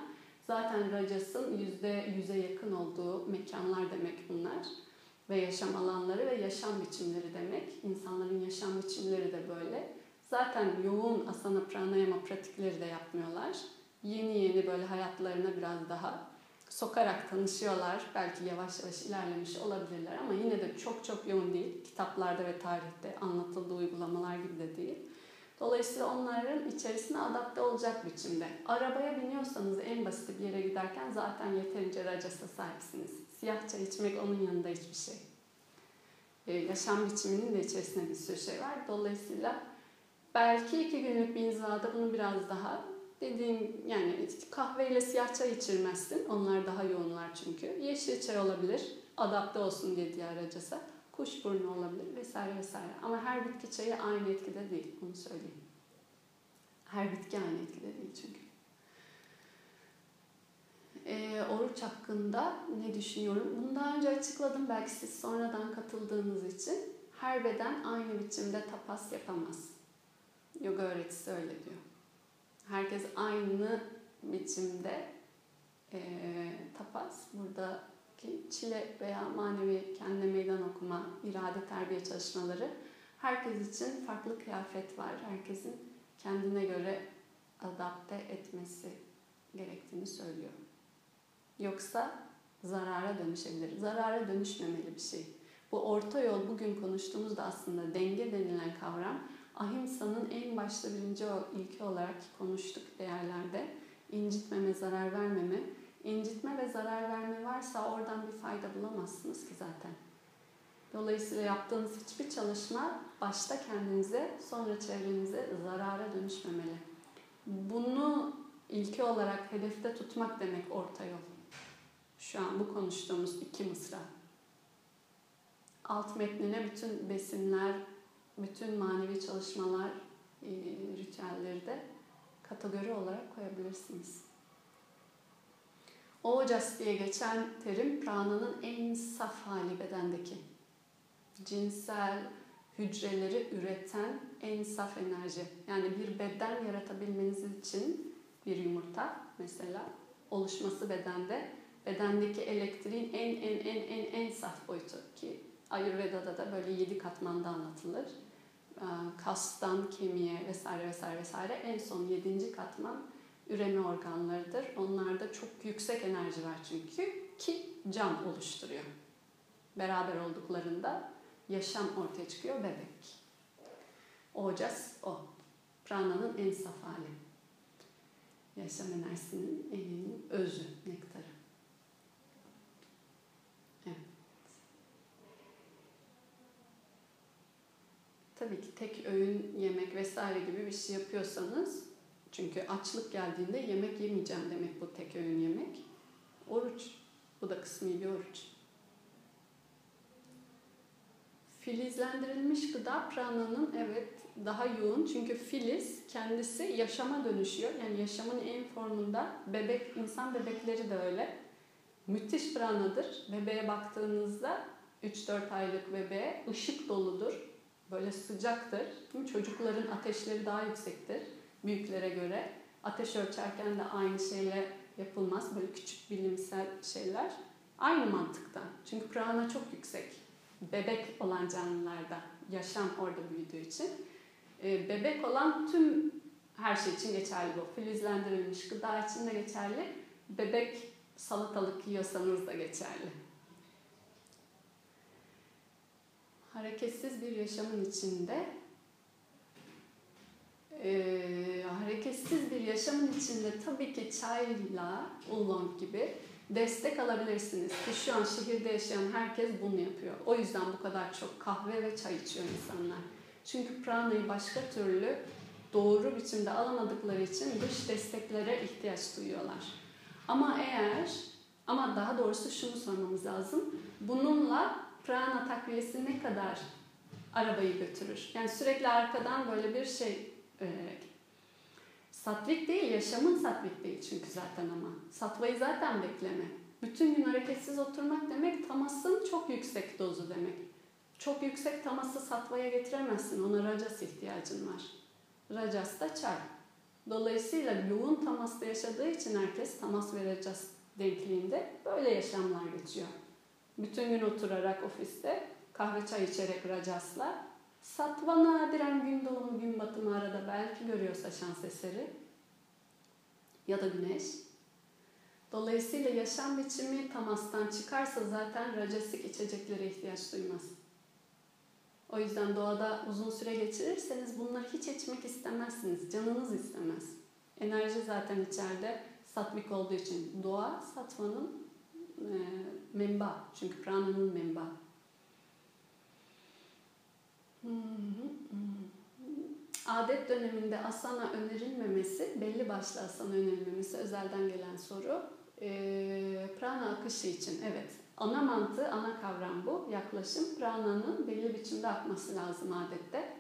A: Zaten Racas'ın yüzde yüze yakın olduğu mekanlar demek bunlar. Ve yaşam alanları ve yaşam biçimleri demek. İnsanların yaşam biçimleri de böyle. Zaten yoğun asana pranayama pratikleri de yapmıyorlar. Yeni yeni böyle hayatlarına biraz daha sokarak tanışıyorlar. Belki yavaş yavaş ilerlemiş olabilirler ama yine de çok çok yoğun değil. Kitaplarda ve tarihte anlatıldığı uygulamalar gibi de değil. Dolayısıyla onların içerisine adapte olacak biçimde. Arabaya biniyorsanız en basit bir yere giderken zaten yeterince racasa sahipsiniz. Siyah çay içmek onun yanında hiçbir şey. Ee, yaşam biçiminin de içerisinde bir sürü şey var. Dolayısıyla belki iki günlük bir inzivada bunu biraz daha dediğim yani kahveyle siyah çay içirmezsin. Onlar daha yoğunlar çünkü. Yeşil çay olabilir. Adapte olsun diye diğer racasa kuşburnu olabilir vesaire vesaire. Ama her bitki çayı aynı etkide değil, onu söyleyeyim. Her bitki aynı etkide değil çünkü. Ee, oruç hakkında ne düşünüyorum? Bunu daha önce açıkladım. Belki siz sonradan katıldığınız için. Her beden aynı biçimde tapas yapamaz. Yoga öğretisi öyle diyor. Herkes aynı biçimde e, tapas. Burada çile veya manevi kendine meydan okuma, irade terbiye çalışmaları herkes için farklı kıyafet var. Herkesin kendine göre adapte etmesi gerektiğini söylüyor. Yoksa zarara dönüşebilir. Zarara dönüşmemeli bir şey. Bu orta yol bugün konuştuğumuzda aslında denge denilen kavram ahimsanın en başta birinci ilki olarak konuştuk değerlerde. incitmeme, zarar vermeme. İncitme ve zarar verme varsa oradan bir fayda bulamazsınız ki zaten. Dolayısıyla yaptığınız hiçbir çalışma başta kendinize sonra çevrenize zarara dönüşmemeli. Bunu ilki olarak hedefte tutmak demek orta yol. Şu an bu konuştuğumuz iki mısra. Alt metnine bütün besinler, bütün manevi çalışmalar, e, ritüelleri de kategori olarak koyabilirsiniz. Ojas diye geçen terim prananın en saf hali bedendeki. Cinsel hücreleri üreten en saf enerji. Yani bir beden yaratabilmeniz için bir yumurta mesela oluşması bedende bedendeki elektriğin en en en en en saf boyutu ki Ayurveda'da da böyle yedi katmanda anlatılır. Kastan kemiğe vesaire vesaire vesaire en son yedinci katman üreme organlarıdır. Onlarda çok yüksek enerji var çünkü ki can oluşturuyor. Beraber olduklarında yaşam ortaya çıkıyor bebek. Ojas o. Prana'nın en saf hali. Yaşam enerjisinin en özü, nektarı. Evet. Tabii ki tek öğün yemek vesaire gibi bir şey yapıyorsanız çünkü açlık geldiğinde yemek yemeyeceğim demek bu tek öğün yemek. Oruç. Bu da kısmi bir oruç. Filizlendirilmiş gıda prananın evet daha yoğun çünkü filiz kendisi yaşama dönüşüyor. Yani yaşamın en formunda bebek, insan bebekleri de öyle. Müthiş pranadır. Bebeğe baktığınızda 3-4 aylık bebeğe ışık doludur. Böyle sıcaktır. Çocukların ateşleri daha yüksektir büyüklere göre. Ateş ölçerken de aynı şeyle yapılmaz. Böyle küçük bilimsel şeyler. Aynı mantıktan. Çünkü prana çok yüksek. Bebek olan canlılarda. Yaşam orada büyüdüğü için. Ee, bebek olan tüm her şey için geçerli bu. Filizlendirilmiş gıda için de geçerli. Bebek salatalık yiyorsanız da geçerli. Hareketsiz bir yaşamın içinde e, hareketsiz bir yaşamın içinde tabii ki çayla, oolong gibi destek alabilirsiniz. Ki şu an şehirde yaşayan herkes bunu yapıyor. O yüzden bu kadar çok kahve ve çay içiyor insanlar. Çünkü pranayı başka türlü doğru biçimde alamadıkları için dış desteklere ihtiyaç duyuyorlar. Ama eğer, ama daha doğrusu şunu sormamız lazım. Bununla prana takviyesi ne kadar arabayı götürür? Yani sürekli arkadan böyle bir şey e, satvik değil, yaşamın satvik değil çünkü zaten ama. Satvayı zaten bekleme. Bütün gün hareketsiz oturmak demek tamasın çok yüksek dozu demek. Çok yüksek taması satvaya getiremezsin. Ona rajas ihtiyacın var. Rajas da çay. Dolayısıyla yoğun tamasta yaşadığı için herkes tamas ve rajas denkliğinde böyle yaşamlar geçiyor. Bütün gün oturarak ofiste kahve çay içerek rajasla Satva nadiren gün doğumu gün batımı arada belki görüyorsa şans eseri ya da güneş. Dolayısıyla yaşam biçimi tamastan çıkarsa zaten racasik içeceklere ihtiyaç duymaz. O yüzden doğada uzun süre geçirirseniz bunları hiç içmek istemezsiniz. Canınız istemez. Enerji zaten içeride satvik olduğu için. Doğa satvanın e, memba. Çünkü prananın memba. Adet döneminde asana önerilmemesi, belli başlı asana önerilmemesi özelden gelen soru. E, prana akışı için evet. Ana mantığı, ana kavram bu. Yaklaşım prananın belli biçimde akması lazım adette.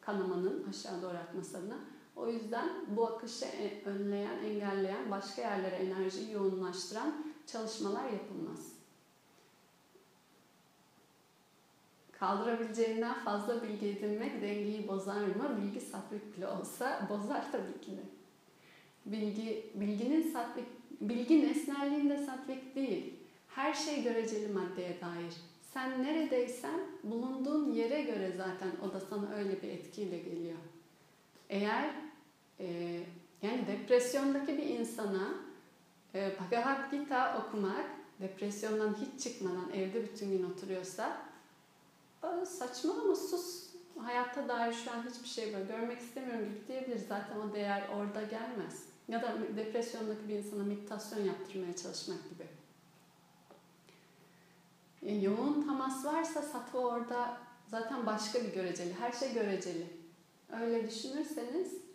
A: Kanamanın aşağı doğru akması adına. O yüzden bu akışı e, önleyen, engelleyen, başka yerlere enerjiyi yoğunlaştıran çalışmalar yapılmaz. Kaldırabileceğinden fazla bilgi edinmek dengeyi bozar mı? Bilgi satlık bile olsa bozar tabii ki de. Bilgi, bilginin satlık, bilgi nesnelliğinde satlık değil. Her şey göreceli maddeye dair. Sen neredeysen bulunduğun yere göre zaten o da sana öyle bir etkiyle geliyor. Eğer e, Yani depresyondaki bir insana e, Bhagavad Gita okumak, depresyondan hiç çıkmadan evde bütün gün oturuyorsa saçma ama sus. Hayatta dair şu an hiçbir şey var. Görmek istemiyorum gibi diyebilir. Zaten o değer orada gelmez. Ya da depresyondaki bir insana meditasyon yaptırmaya çalışmak gibi. E, yoğun tamas varsa sattva orada zaten başka bir göreceli. Her şey göreceli. Öyle düşünürseniz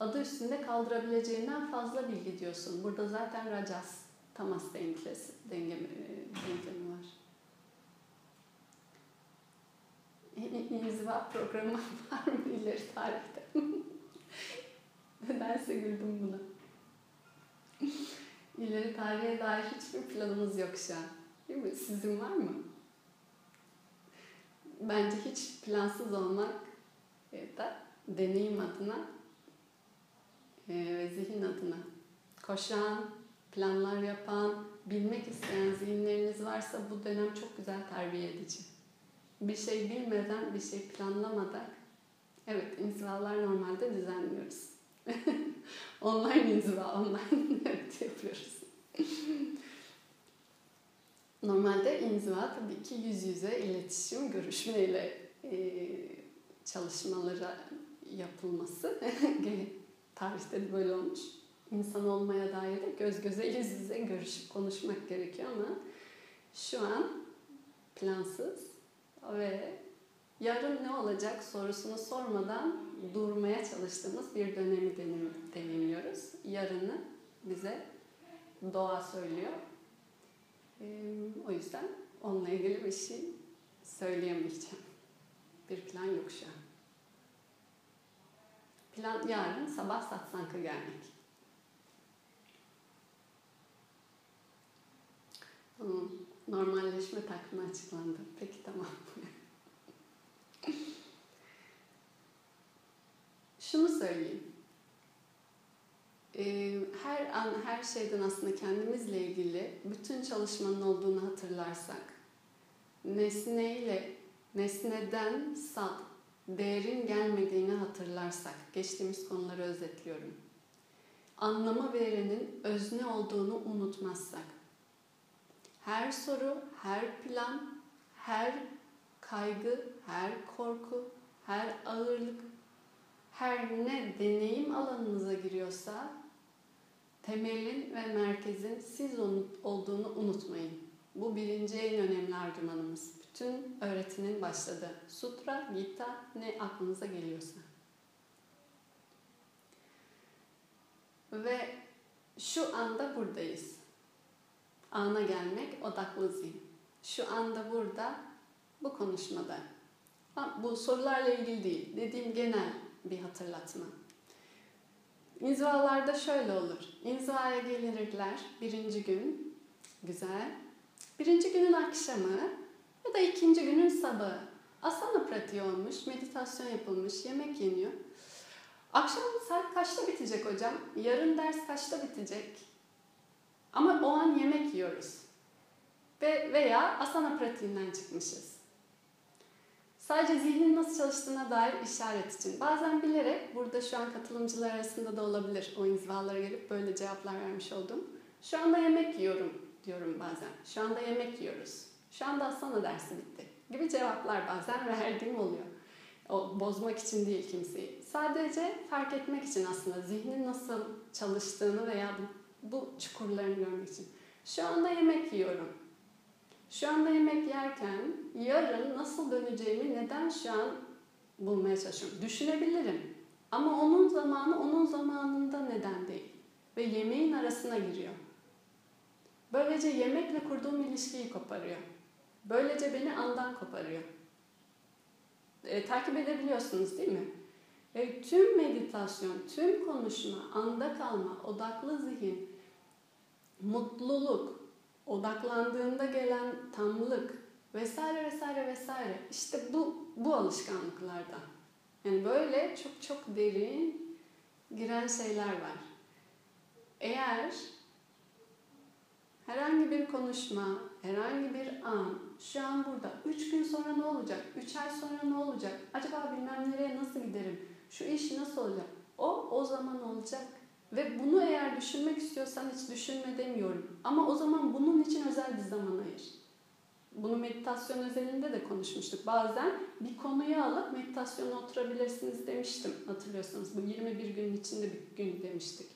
A: adı üstünde kaldırabileceğinden fazla bilgi diyorsun. Burada zaten rajas, tamas dengesi, denge, denklemi var. İnziva programı var mı ileri tarihte? Nedense güldüm buna. İleri tarihe dair hiçbir planımız yok şu an. Değil mi? Sizin var mı? Bence hiç plansız olmak da deneyim adına e, ve zihin adına koşan, planlar yapan, bilmek isteyen zihinleriniz varsa bu dönem çok güzel terbiye edici. Bir şey bilmeden, bir şey planlamadan, evet inzivalar normalde düzenliyoruz. online inziva, online evet yapıyoruz. Normalde inziva tabii ki yüz yüze iletişim, görüşmeyle e, çalışmalara yapılması. Tarihte de böyle olmuş. İnsan olmaya dair de göz göze yüz yüze görüşüp konuşmak gerekiyor ama şu an plansız ve yarın ne olacak sorusunu sormadan durmaya çalıştığımız bir dönemi deneyimliyoruz. Yarını bize doğa söylüyor. O yüzden onunla ilgili bir şey söyleyemeyeceğim. Bir plan yok şu an. Plan yarın sabah satsankı gelmek. Tamam. Normalleşme takvimi açıklandı. Peki tamam. Şunu söyleyeyim. Ee, her an, her şeyden aslında kendimizle ilgili bütün çalışmanın olduğunu hatırlarsak, nesneyle, nesneden sal, değerin gelmediğini hatırlarsak, geçtiğimiz konuları özetliyorum. Anlamı verenin özne olduğunu unutmazsak, her soru, her plan, her kaygı, her korku, her ağırlık, her ne deneyim alanınıza giriyorsa temelin ve merkezin siz olduğunu unutmayın. Bu birinci en önemli argümanımız. Bütün öğretinin başladığı. Sutra, Gita ne aklınıza geliyorsa. Ve şu anda buradayız. Ana gelmek odaklı zihin. Şu anda burada bu konuşmada. Bu sorularla ilgili değil. Dediğim genel bir hatırlatma. İnzivalarda şöyle olur. İnzivaya gelirler birinci gün. Güzel. Birinci günün akşamı da ikinci günün sabahı. Asana pratiği olmuş, meditasyon yapılmış, yemek yeniyor. Akşam saat kaçta bitecek hocam? Yarın ders kaçta bitecek? Ama o an yemek yiyoruz. Ve veya asana pratiğinden çıkmışız. Sadece zihnin nasıl çalıştığına dair işaret için. Bazen bilerek burada şu an katılımcılar arasında da olabilir o inzivalara gelip böyle cevaplar vermiş oldum. Şu anda yemek yiyorum diyorum bazen. Şu anda yemek yiyoruz. Şu anda asana dersi bitti. Gibi cevaplar bazen verdiğim oluyor. O bozmak için değil kimseyi. Sadece fark etmek için aslında zihnin nasıl çalıştığını veya bu, bu çukurlarını görmek için. Şu anda yemek yiyorum şu anda yemek yerken yarın nasıl döneceğimi neden şu an bulmaya çalışıyorum? Düşünebilirim. Ama onun zamanı onun zamanında neden değil. Ve yemeğin arasına giriyor. Böylece yemekle kurduğum ilişkiyi koparıyor. Böylece beni andan koparıyor. E, takip edebiliyorsunuz değil mi? E, tüm meditasyon, tüm konuşma, anda kalma, odaklı zihin, mutluluk, odaklandığında gelen tamlık vesaire vesaire vesaire işte bu bu alışkanlıklardan. Yani böyle çok çok derin giren şeyler var. Eğer herhangi bir konuşma, herhangi bir an, şu an burada, üç gün sonra ne olacak, üç ay sonra ne olacak, acaba bilmem nereye nasıl giderim, şu iş nasıl olacak, O o zaman olacak. Ve bunu eğer düşünmek istiyorsan hiç düşünme demiyorum. Ama o zaman bunun için özel bir zaman ayır. Bunu meditasyon özelinde de konuşmuştuk. Bazen bir konuyu alıp meditasyona oturabilirsiniz demiştim. Hatırlıyorsanız bu 21 günün içinde bir gün demiştik.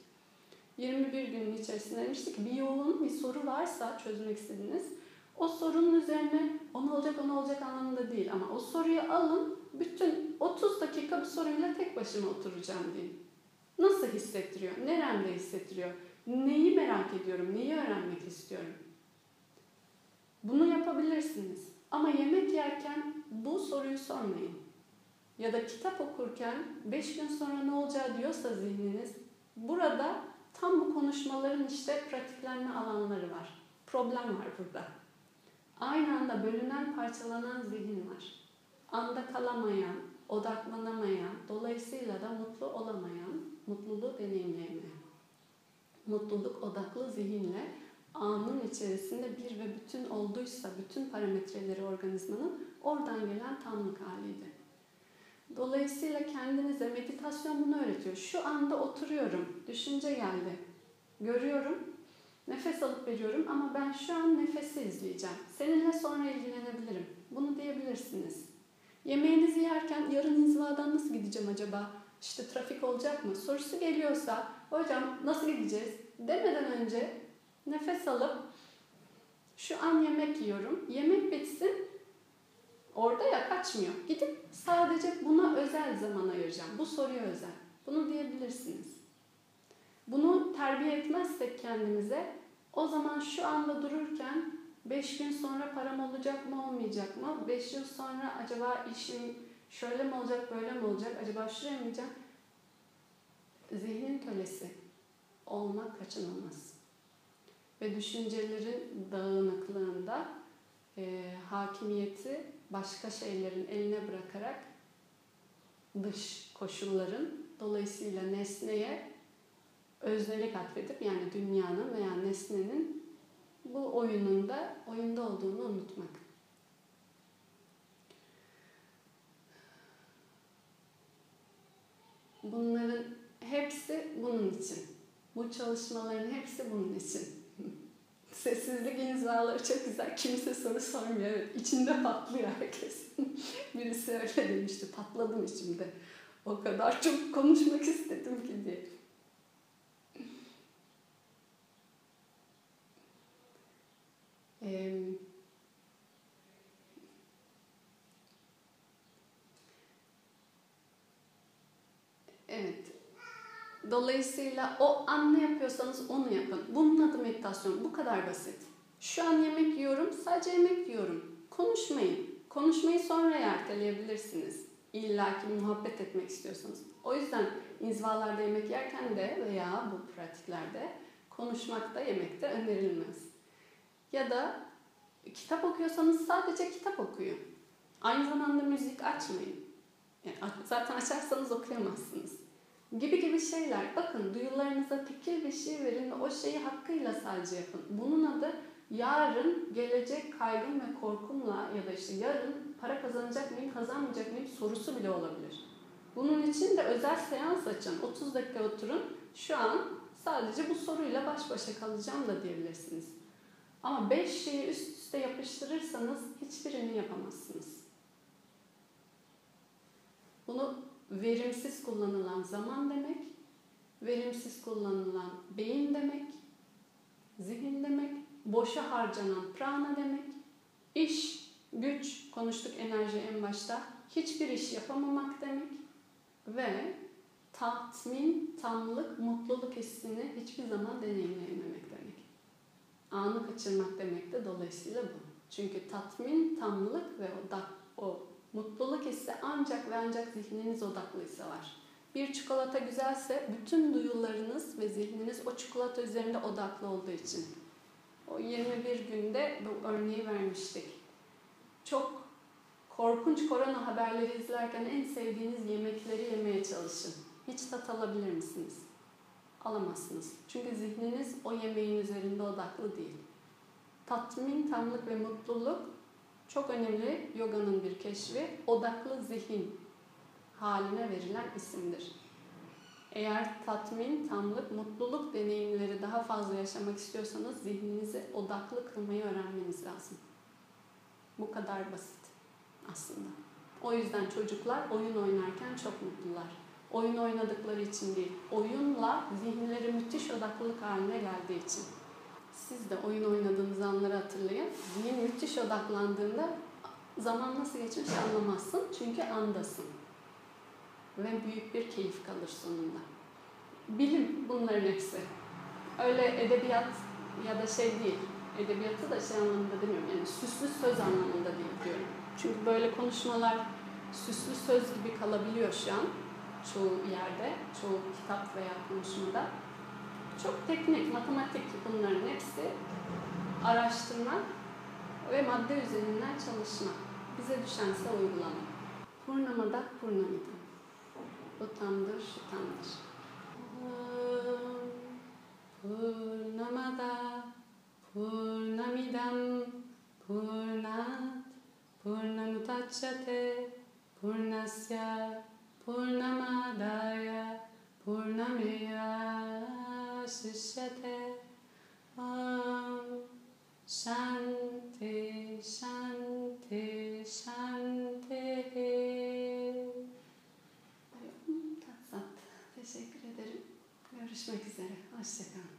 A: 21 günün içerisinde demiştik bir yoğun bir soru varsa çözmek istediğiniz o sorunun üzerine o ne olacak o ne olacak anlamında değil ama o soruyu alın bütün 30 dakika bir soruyla tek başıma oturacağım deyin. Nasıl hissettiriyor? Neremde hissettiriyor? Neyi merak ediyorum? Neyi öğrenmek istiyorum? Bunu yapabilirsiniz. Ama yemek yerken bu soruyu sormayın. Ya da kitap okurken 5 gün sonra ne olacağı diyorsa zihniniz burada tam bu konuşmaların işte pratiklenme alanları var. Problem var burada. Aynı anda bölünen, parçalanan zihin var. Anda kalamayan, odaklanamayan, dolayısıyla da mutlu olamayan, mutluluğu deneyimleyemeyen. Mutluluk odaklı zihinle anın içerisinde bir ve bütün olduysa bütün parametreleri organizmanın oradan gelen tanrılık haliydi. Dolayısıyla kendinize meditasyon bunu öğretiyor. Şu anda oturuyorum, düşünce geldi. Görüyorum, nefes alıp veriyorum ama ben şu an nefesi izleyeceğim. Seninle sonra ilgilenebilirim. Bunu diyebilirsiniz. Yemeğinizi yerken yarın inzivadan nasıl gideceğim acaba? İşte trafik olacak mı? Sorusu geliyorsa hocam nasıl gideceğiz? Demeden önce nefes alıp şu an yemek yiyorum. Yemek bitsin. Orada ya kaçmıyor. Gidip sadece buna özel zaman ayıracağım. Bu soruya özel. Bunu diyebilirsiniz. Bunu terbiye etmezsek kendimize o zaman şu anda dururken 5 gün sonra param olacak mı olmayacak mı? 5 yıl sonra acaba işim şöyle mi olacak böyle mi olacak? Acaba şuraya mı gideceğim? Zihnin kölesi olmak kaçınılmaz. Ve düşüncelerin dağınıklığında e, hakimiyeti başka şeylerin eline bırakarak dış koşulların dolayısıyla nesneye öznelik atfedip yani dünyanın veya nesnenin bu oyununda oyunda olduğunu unutmak. Bunların hepsi bunun için. Bu çalışmaların hepsi bunun için. Sessizlik inzivaları çok güzel. Kimse soru sormuyor. Evet, içinde patlıyor herkes. Birisi öyle demişti. Patladım içimde. O kadar çok konuşmak istedim ki diye. Evet. Dolayısıyla o an ne yapıyorsanız onu yapın. Bunun adı meditasyon. Bu kadar basit. Şu an yemek yiyorum, sadece yemek yiyorum. Konuşmayın. Konuşmayı sonra erteleyebilirsiniz. İlla ki muhabbet etmek istiyorsanız. O yüzden inzivalarda yemek yerken de veya bu pratiklerde konuşmakta, yemekte önerilmez. Ya da kitap okuyorsanız sadece kitap okuyun. Aynı zamanda müzik açmayın. Yani zaten açarsanız okuyamazsınız. Gibi gibi şeyler. Bakın duyularınıza tekil bir şey verin ve o şeyi hakkıyla sadece yapın. Bunun adı yarın gelecek kaygım ve korkumla ya da işte yarın para kazanacak mıyım, kazanmayacak mıyım sorusu bile olabilir. Bunun için de özel seans açın. 30 dakika oturun. Şu an sadece bu soruyla baş başa kalacağım da diyebilirsiniz. Ama 5 şeyi üst üste yapıştırırsanız hiçbirini yapamazsınız. Bunu verimsiz kullanılan zaman demek, verimsiz kullanılan beyin demek, zihin demek, boşa harcanan prana demek, iş, güç, konuştuk enerji en başta, hiçbir iş yapamamak demek ve tatmin, tamlık, mutluluk hissini hiçbir zaman deneyimleyememek. Anı kaçırmak demek de dolayısıyla bu. Çünkü tatmin, tamlık ve o, o mutluluk hissi ancak ve ancak zihniniz odaklıysa var. Bir çikolata güzelse bütün duyularınız ve zihniniz o çikolata üzerinde odaklı olduğu için. O 21 günde bu örneği vermiştik. Çok korkunç korona haberleri izlerken en sevdiğiniz yemekleri yemeye çalışın. Hiç tat alabilir misiniz? Alamazsınız. Çünkü zihniniz o yemeğin üzerinde odaklı değil. Tatmin, tamlık ve mutluluk çok önemli yoganın bir keşfi. Odaklı zihin haline verilen isimdir. Eğer tatmin, tamlık, mutluluk deneyimleri daha fazla yaşamak istiyorsanız zihninizi odaklı kılmayı öğrenmeniz lazım. Bu kadar basit aslında. O yüzden çocuklar oyun oynarken çok mutlular. Oyun oynadıkları için değil, oyunla zihinleri müthiş odaklılık haline geldiği için. Siz de oyun oynadığınız anları hatırlayın. Zihin müthiş odaklandığında zaman nasıl geçmiş anlamazsın çünkü andasın. Ve büyük bir keyif kalır sonunda. Bilim bunların hepsi. Öyle edebiyat ya da şey değil. Edebiyatı da şey anlamında demiyorum. Yani süslü söz anlamında değil diyorum. Çünkü böyle konuşmalar süslü söz gibi kalabiliyor şu an çoğu yerde, çoğu kitap veya konuşmada. Çok teknik, matematik bunların hepsi araştırma ve madde üzerinden çalışma. Bize düşense uygulama. Purnamada purnamida. Şu tamdır. Purnamada purnamidam purnat purnamutacchate purnasya purnamadaya purnameva sishyate Om Shanti Shanti Shanti. Teşekkür ederim. Görüşmek üzere. Hoşçakalın.